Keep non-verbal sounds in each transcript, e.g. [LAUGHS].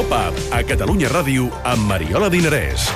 Pop-Up, a Catalunya Ràdio, amb Mariola Dinarès.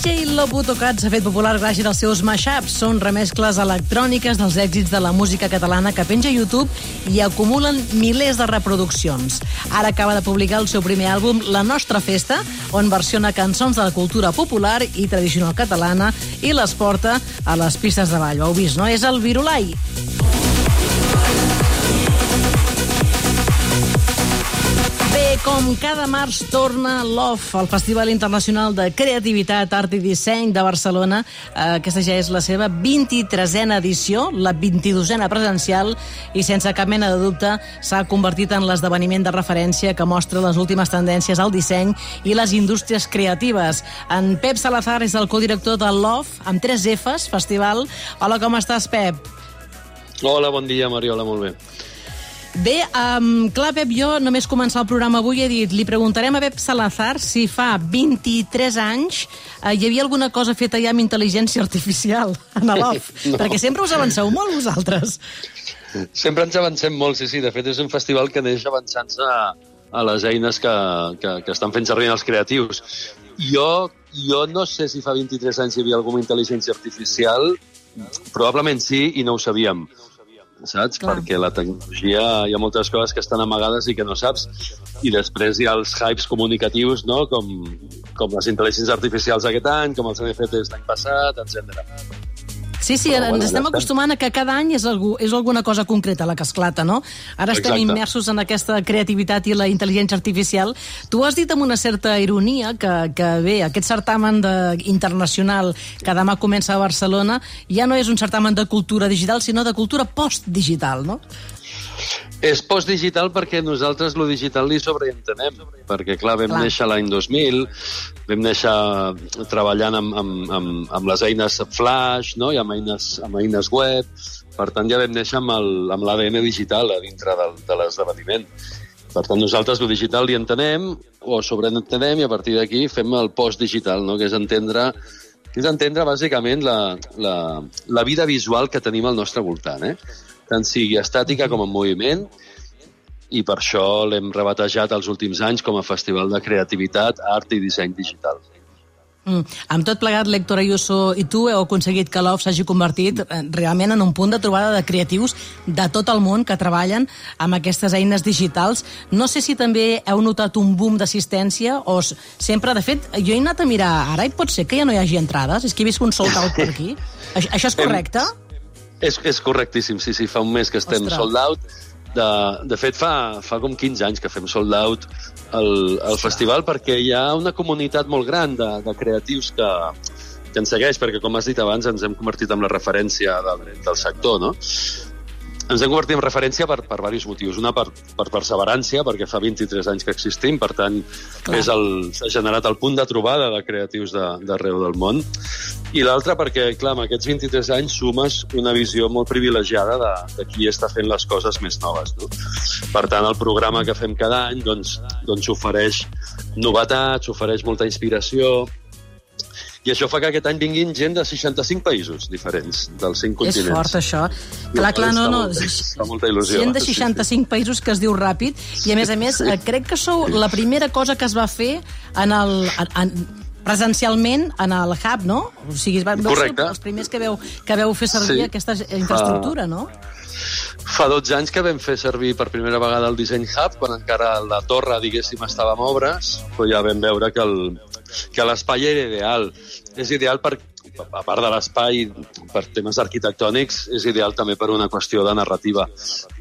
DJ Lobo Tocat s'ha fet popular gràcies als seus mashups. Són remescles electròniques dels èxits de la música catalana que penja a YouTube i acumulen milers de reproduccions. Ara acaba de publicar el seu primer àlbum, La Nostra Festa, on versiona cançons de la cultura popular i tradicional catalana i les porta a les pistes de ball. Ho heu vist, no? És el Virulai. Com cada març torna l'OFF, el Festival Internacional de Creativitat, Art i Disseny de Barcelona. Eh, Aquesta ja és la seva 23a edició, la 22a presencial, i sense cap mena de dubte s'ha convertit en l'esdeveniment de referència que mostra les últimes tendències al disseny i les indústries creatives. En Pep Salazar és el codirector de l'OFF, amb 3 Fs, Festival. Hola, com estàs, Pep? Hola, bon dia, Mariola, molt bé. Bé, um, clar, Pep, jo només començar el programa avui he dit, li preguntarem a Pep Salazar si fa 23 anys uh, hi havia alguna cosa feta ja amb intel·ligència artificial en [LAUGHS] l'OF, No. perquè sempre us avanceu molt vosaltres. Sempre ens avancem molt, sí, sí. De fet, és un festival que neix avançant-se a, a les eines que, que, que estan fent servir els creatius. Jo, jo no sé si fa 23 anys hi havia alguna intel·ligència artificial, probablement sí, i no ho sabíem saps? Clar. Perquè la tecnologia, hi ha moltes coses que estan amagades i que no saps. I després hi ha els hypes comunicatius, no? Com, com les intel·ligències artificials aquest any, com els NFTs l'any passat, etc. Sí, sí, Però, ens bueno, estem ja acostumant a que cada any és, algú, és alguna cosa concreta la que esclata, no? Ara estem Exacte. immersos en aquesta creativitat i la intel·ligència artificial. Tu has dit amb una certa ironia que, que bé, aquest certamen de, internacional que demà comença a Barcelona ja no és un certamen de cultura digital, sinó de cultura post-digital, no? És postdigital perquè nosaltres lo digital li sobreentenem, perquè clar, vam Clar. néixer l'any 2000, vam néixer treballant amb, amb, amb, amb les eines Flash, no? i amb eines, amb eines web, per tant ja vam néixer amb el- l'ADN digital a dintre del, de l'esdeveniment. Per tant, nosaltres lo digital li entenem, o sobreentenem, i a partir d'aquí fem el postdigital, no? que és entendre que és entendre bàsicament la, la, la vida visual que tenim al nostre voltant, eh? Tant sigui estàtica com en moviment, i per això l'hem rebatejat els últims anys com a Festival de Creativitat, Art i Disseny Digital. Mm. Amb tot plegat, l'Héctor Ayuso i tu heu aconseguit que l'OF s'hagi convertit eh, realment en un punt de trobada de creatius de tot el món que treballen amb aquestes eines digitals. No sé si també heu notat un boom d'assistència o sempre, de fet, jo he anat a mirar ara i pot ser que ja no hi hagi entrades, és que he vist un sold out per [LAUGHS] aquí. Això, és correcte? És, és correctíssim, sí, sí, fa un mes que estem Ostres. sold out. De, de fet, fa, fa com 15 anys que fem sold out el, el festival perquè hi ha una comunitat molt gran de, de creatius que, que ens segueix, perquè, com has dit abans, ens hem convertit en la referència del, del sector, no? Ens hem convertit en referència per, per diversos motius. Una, per, per perseverància, perquè fa 23 anys que existim, per tant, s'ha generat el punt de trobada de creatius de- d'arreu del món. I l'altra perquè, clar, amb aquests 23 anys sumes una visió molt privilegiada de, de qui està fent les coses més noves. No? Per tant, el programa que fem cada any doncs, doncs ofereix novetats, ofereix molta inspiració, i això fa que aquest any vinguin gent de 65 països diferents, dels 5 És continents. fort, això. Clar, clar, no, no. fa molta il·lusió. Gent de Sí, sí. 65 països que es diu ràpid i, a més a més, eh, crec que sou la primera cosa que es va fer en el... En, presencialment en el hub, no? O sigui, van, vau ser Correcte. els primers que veu, que veu fer servir Sí. aquesta infraestructura, no? Fa 12 anys que vam fer servir per primera vegada el Design Hub, quan encara la torre, diguéssim, estava en obres, però ja vam veure que el, que l'espai era ideal. És ideal per, a part de l'espai, per temes arquitectònics, és ideal també per una qüestió de narrativa,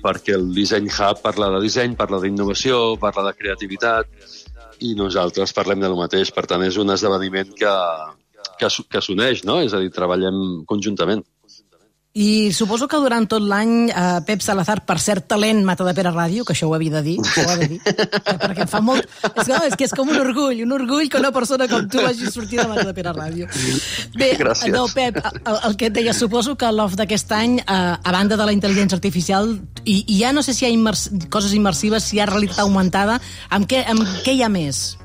perquè el Design Hub parla de disseny, parla d'innovació, parla de creativitat, i nosaltres parlem de lo mateix. Per tant, és un esdeveniment que, que, que s'uneix, no? És a dir, treballem conjuntament. I suposo que durant tot l'any eh, Pep Salazar, per cert talent Mata de Pere Ràdio, que això ho havia de dir, ho ha de dir, perquè em fa molt... És que, no, és que és com un orgull, un orgull que una persona com tu vagi sortir de Mata de Pere Ràdio. Bé, Gràcies. no, Pep, el, el que et deia, suposo que l'off d'aquest any, eh, a banda de la intel·ligència artificial, i, i ja no sé si hi ha immers coses immersives, si hi ha realitat augmentada, amb què, amb què hi ha més?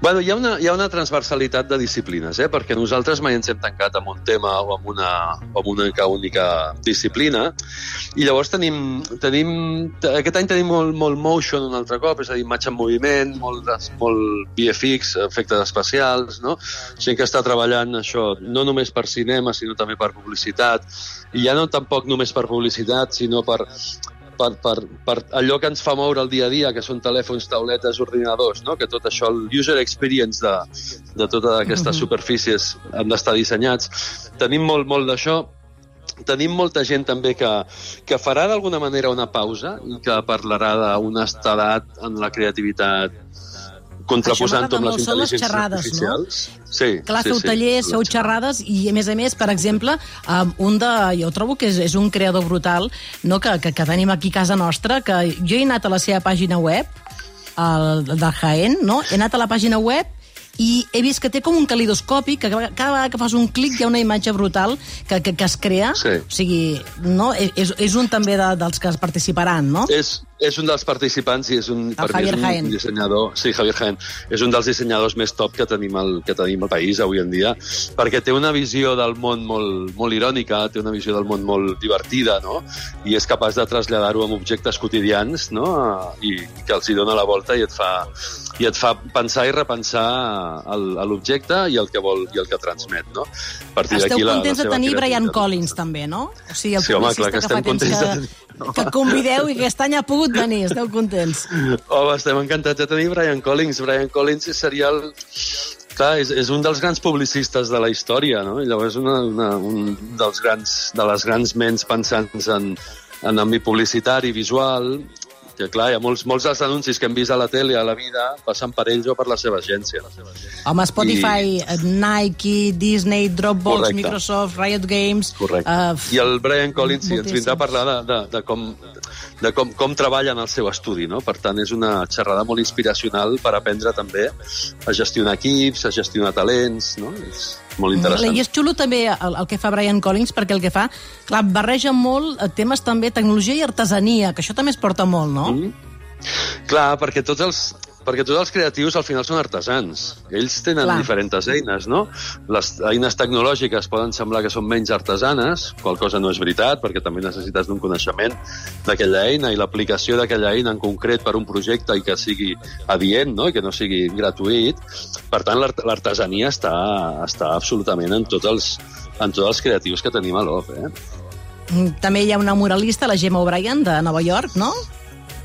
Bueno, hi ha, una, hi ha una transversalitat de disciplines, eh? perquè nosaltres mai ens hem tancat amb un tema o amb una, o amb una única, disciplina, i llavors tenim, tenim aquest any tenim molt, molt motion un altre cop, és a dir, imatge en moviment, molt, molt VFX, efectes especials, no? gent que està treballant això no només per cinema, sinó també per publicitat, i ja no tampoc només per publicitat, sinó per, per, per, per allò que ens fa moure el dia a dia, que són telèfons, tauletes, ordinadors, no? que tot això, el user experience de, de totes aquestes superfícies han d'estar dissenyats. Tenim molt, molt d'això, tenim molta gent també que, que farà d'alguna manera una pausa i que parlarà d'una estadat en la creativitat contraposant-ho amb les intel·ligències xerrades, artificials. no? Sí, Clar, sí, feu sí, tallers, feu xerrades. i, a més a més, per exemple, um, un de, jo trobo que és, és un creador brutal no, que, que, que tenim aquí a casa nostra, que jo he anat a la seva pàgina web, el, de Jaén, no? he anat a la pàgina web i he vist que té com un calidoscopi, que cada vegada que fas un clic hi ha una imatge brutal que, que, que es crea. Sí. O sigui, no? és, és un també de, dels que participaran, no? És, és un dels participants i és un, per mi Javier és un Jaén. dissenyador... Sí, Javier Jaén. És un dels dissenyadors més top que tenim al, que tenim al país avui en dia, perquè té una visió del món molt, molt irònica, té una visió del món molt divertida, no? I és capaç de traslladar-ho amb objectes quotidians, no? I, i que els hi dona la volta i et fa, i et fa pensar i repensar l'objecte i el que vol i el que transmet, no? A partir Esteu d'aquí la- la contents de tenir Brian. Collins, també, no? O sigui, el Sí, home, clar que que estem contents de que, tenir- [LAUGHS] que convideu i que aquest any ha pogut venir. Esteu contents? Home, estem encantats de tenir Brian Collins. Brian Collins seria el... Clar, és, és un dels grans publicistes de la història, no? I llavors una, una, un dels grans, de les grans ments pensants en, en àmbit publicitari, visual, que clar, hi ha molts, molts dels anuncis que hem vist a la tele a la vida passen per ells o per la seva agència. Home, Spotify, I... Nike, Disney, Dropbox, Correcte. Microsoft, Riot Games... Correcte. Uh, I el Brian Collins sí, ens vindrà a parlar de, de, de, com, de com, com treballa en el seu estudi, no? Per tant, és una xerrada molt inspiracional per aprendre també a gestionar equips, a gestionar talents, no? És molt interessant. I és xulo també el, el que fa Brian Collins, perquè el que fa, clar, barreja molt temes també tecnologia i artesania, que això també es porta molt, no? Mm. Clar, perquè tots els, perquè tots els creatius al final són artesans. Ells tenen Clar. Diferents eines, no? Les eines tecnològiques poden semblar que són menys artesanes, qual cosa no és veritat, perquè també necessites d'un coneixement d'aquella eina i l'aplicació d'aquella eina en concret per un projecte i que sigui adient, no? I que no sigui gratuït. Per tant, l'art- l'artesania està, està absolutament en tots els, en tots els creatius que tenim a l'OF, eh? També hi ha una muralista, la Gemma O'Brien, de Nova York, no?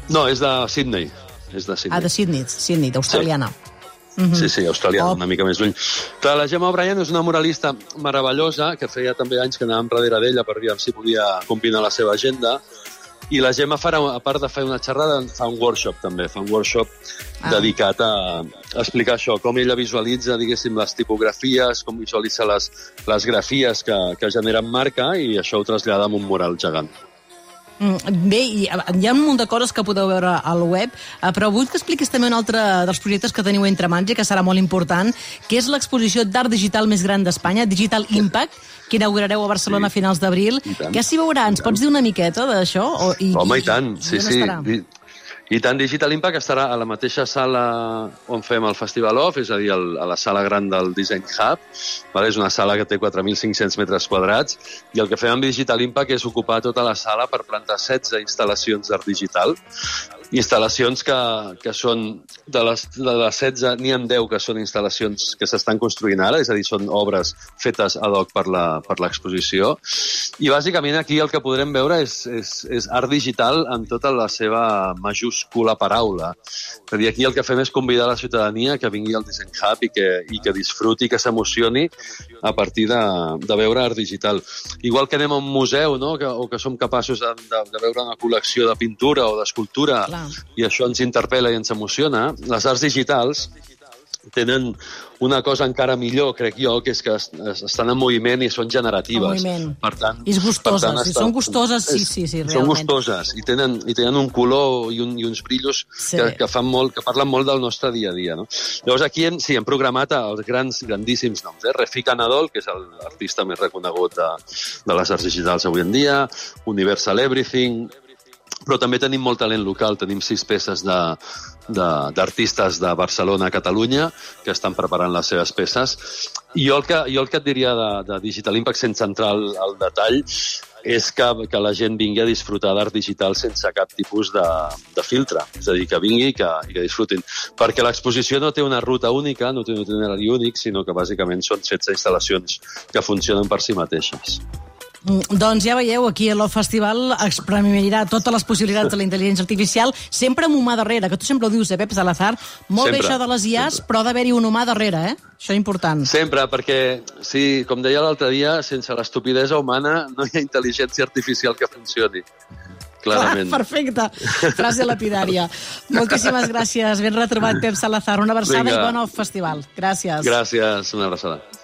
No, és de Sydney. És de Sydney. Ah, de Sydney, Sydney, d'australiana. Mm. Sí, sí, australiana, Oh. una mica més lluny. Clar, la Gemma O'Brien és una muralista meravellosa, que feia també anys que anàvem darrere d'ella per veure si podia combinar la seva agenda, i la Gemma farà, a part de fer una xerrada, fa un workshop també, fa un workshop Ah. dedicat a, a explicar això, com ella visualitza, diguéssim, les tipografies, com visualitza les, les grafies que, que generen marca, i això ho trasllada en un mural gegant. Mm, Bé, hi ha, hi ha un munt de coses que podeu veure al web, eh, però vull que expliquis també un altre dels projectes que teniu entre mans i que serà molt important, que és l'exposició d'art digital més gran d'Espanya, Digital Impact, que inaugurareu a Barcelona a finals d'abril. Què s'hi veurà? Ens pots dir una miqueta d'això? O- I, Home, i tant, sí, sí. estarà? I, tant, Digital Impact estarà a la mateixa sala on fem el Festival Off, és a dir, el, a la sala gran del Design Hub. Vale? És una sala que té 4.500 metres quadrats i el que fem amb Digital Impact és ocupar tota la sala per plantar 16 instal·lacions d'art digital instal·lacions que, que són de les, de les 16, n'hi ha 10 que són instal·lacions que s'estan construint ara, és a dir, són obres fetes ad hoc per l'exposició. I bàsicament aquí el que podrem veure és, és, és art digital en tota la seva majúscula paraula. És a dir, aquí el que fem és convidar la ciutadania que vingui al Design Hub i que, i que disfruti, que s'emocioni a partir de, de veure art digital. Igual que anem a un museu, no? que, o que som capaços de, de, de veure una col·lecció de pintura o d'escultura Clar. I això ens interpel·la i ens emociona, les arts digitals tenen una cosa encara millor, crec jo, que és que es, es, estan en moviment i són generatives. Per tant, I és gustoses, per tant, i són gustoses, sí, sí, sí, Són realment. gustoses i tenen, i tenen un color i, un, i uns brillos Sí. que, que, fan molt, que parlen molt del nostre dia a dia. No? Llavors aquí hem, sí, hem programat els grans, grandíssims noms. Eh? Refika Nadol, que és l'artista més reconegut de, de les arts digitals avui en dia, Universal Everything, però també tenim molt talent local. Tenim sis peces de de- d'artistes de, de Barcelona a Catalunya que estan preparant les seves peces. I jo el que, jo el que et diria de, de Digital Impact, sense entrar al, al detall, és que, que la gent vingui a disfrutar d'art digital sense cap tipus de, de filtre. És a dir, que vingui i que, i que disfrutin. Perquè l'exposició no té una ruta única, no té un itinerari únic, sinó que bàsicament són 16 instal·lacions que funcionen per si mateixes. Mm, Doncs ja veieu, aquí a l'Off Festival exprimirà totes les possibilitats de la intel·ligència artificial, sempre amb humà darrere, que tu sempre ho dius, eh, Pep Salazar? Molt bé Sempre, això de les IAs, sempre. però ha d'haver-hi un humà darrere, eh? Això important. Sempre, perquè, sí, com deia l'altre dia, sense l'estupidesa humana no hi ha intel·ligència artificial que funcioni. Clarament. Ah, [LAUGHS] perfecte. Frase lapidària. Moltíssimes gràcies. Ben retrobat, Pep Salazar. Una abraçada Vinga. i bon Off Festival. Gràcies. Gràcies, una abraçada.